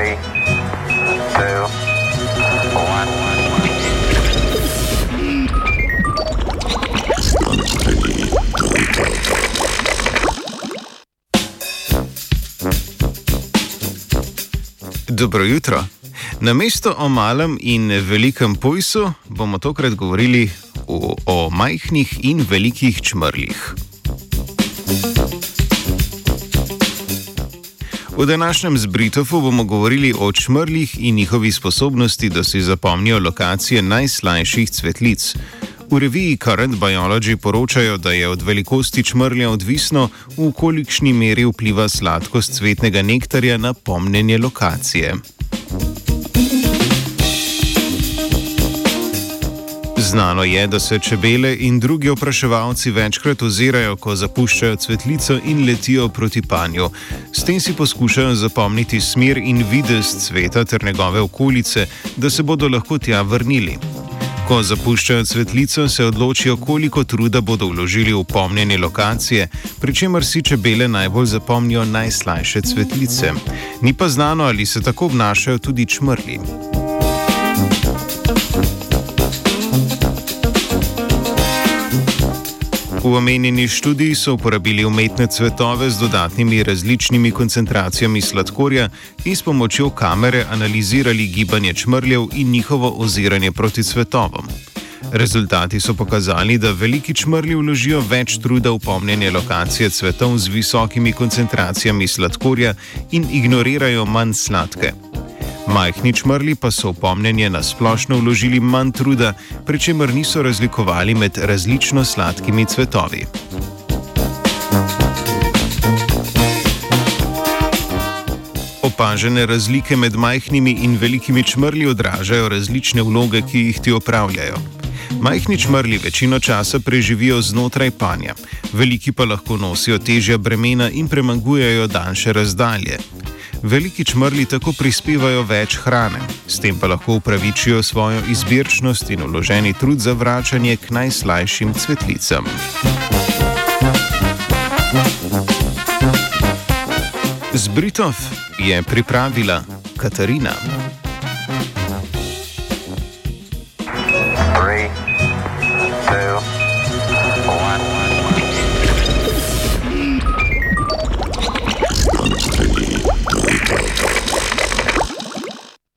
three, two, one. Dobro jutro. Na mesto o malem in velikem pojsu bomo tokrat govorili o, o majhnih in velikih čmrlih. V današnjem zbritofu bomo govorili o čmrlih in njihovi sposobnosti, da si zapomnijo lokacije najslajših cvetlic. V reviji Current Biology poročajo, da je od velikosti čmrlja odvisno, v kolikšni meri vpliva sladkost cvetnega nektarja na pomnenje lokacije. Znano je, da se čebele in drugi opraševalci večkrat ozirajo, ko zapuščajo cvetlico in letijo proti panju. S tem si poskušajo zapomniti smer in videz cveta ter njegove okolice, da se bodo lahko tja vrnili. Ko zapuščajo cvetlico, se odločijo, koliko truda bodo vložili v pomnjenje lokacije, pri čemer si čebele najbolj zapomnijo najslajše cvetlice. Ni pa znano, ali se tako obnašajo tudi čmrli. V omenjeni študiji so uporabili umetne cvetove z dodatnimi različnimi koncentracijami sladkorja in s pomočjo kamere analizirali gibanje čmrljev in njihovo oziranje proti cvetovom. Rezultati so pokazali, da veliki čmrlji vložijo več truda v pomnjenje lokacije cvetov z visokimi koncentracijami sladkorja in ignorirajo manj sladke. Majhni čmrli pa so v pomnjenje na splošno vložili manj truda, pri čemer niso razlikovali med različno sladkimi cvetovi. Opažene razlike med majhnimi in velikimi čmrli odražajo različne vloge, ki jih ti opravljajo. Majhni čmrli večino časa preživijo znotraj panja, veliki pa lahko nosijo težja bremena in premagujejo daljše razdalje. Veliki čmrli tako prispevajo več hrane, s tem pa lahko upravičijo svojo izbirčnost in vloženi trud za vračanje k najslajšim cvetlicam. Zbritov je pripravila Katarina.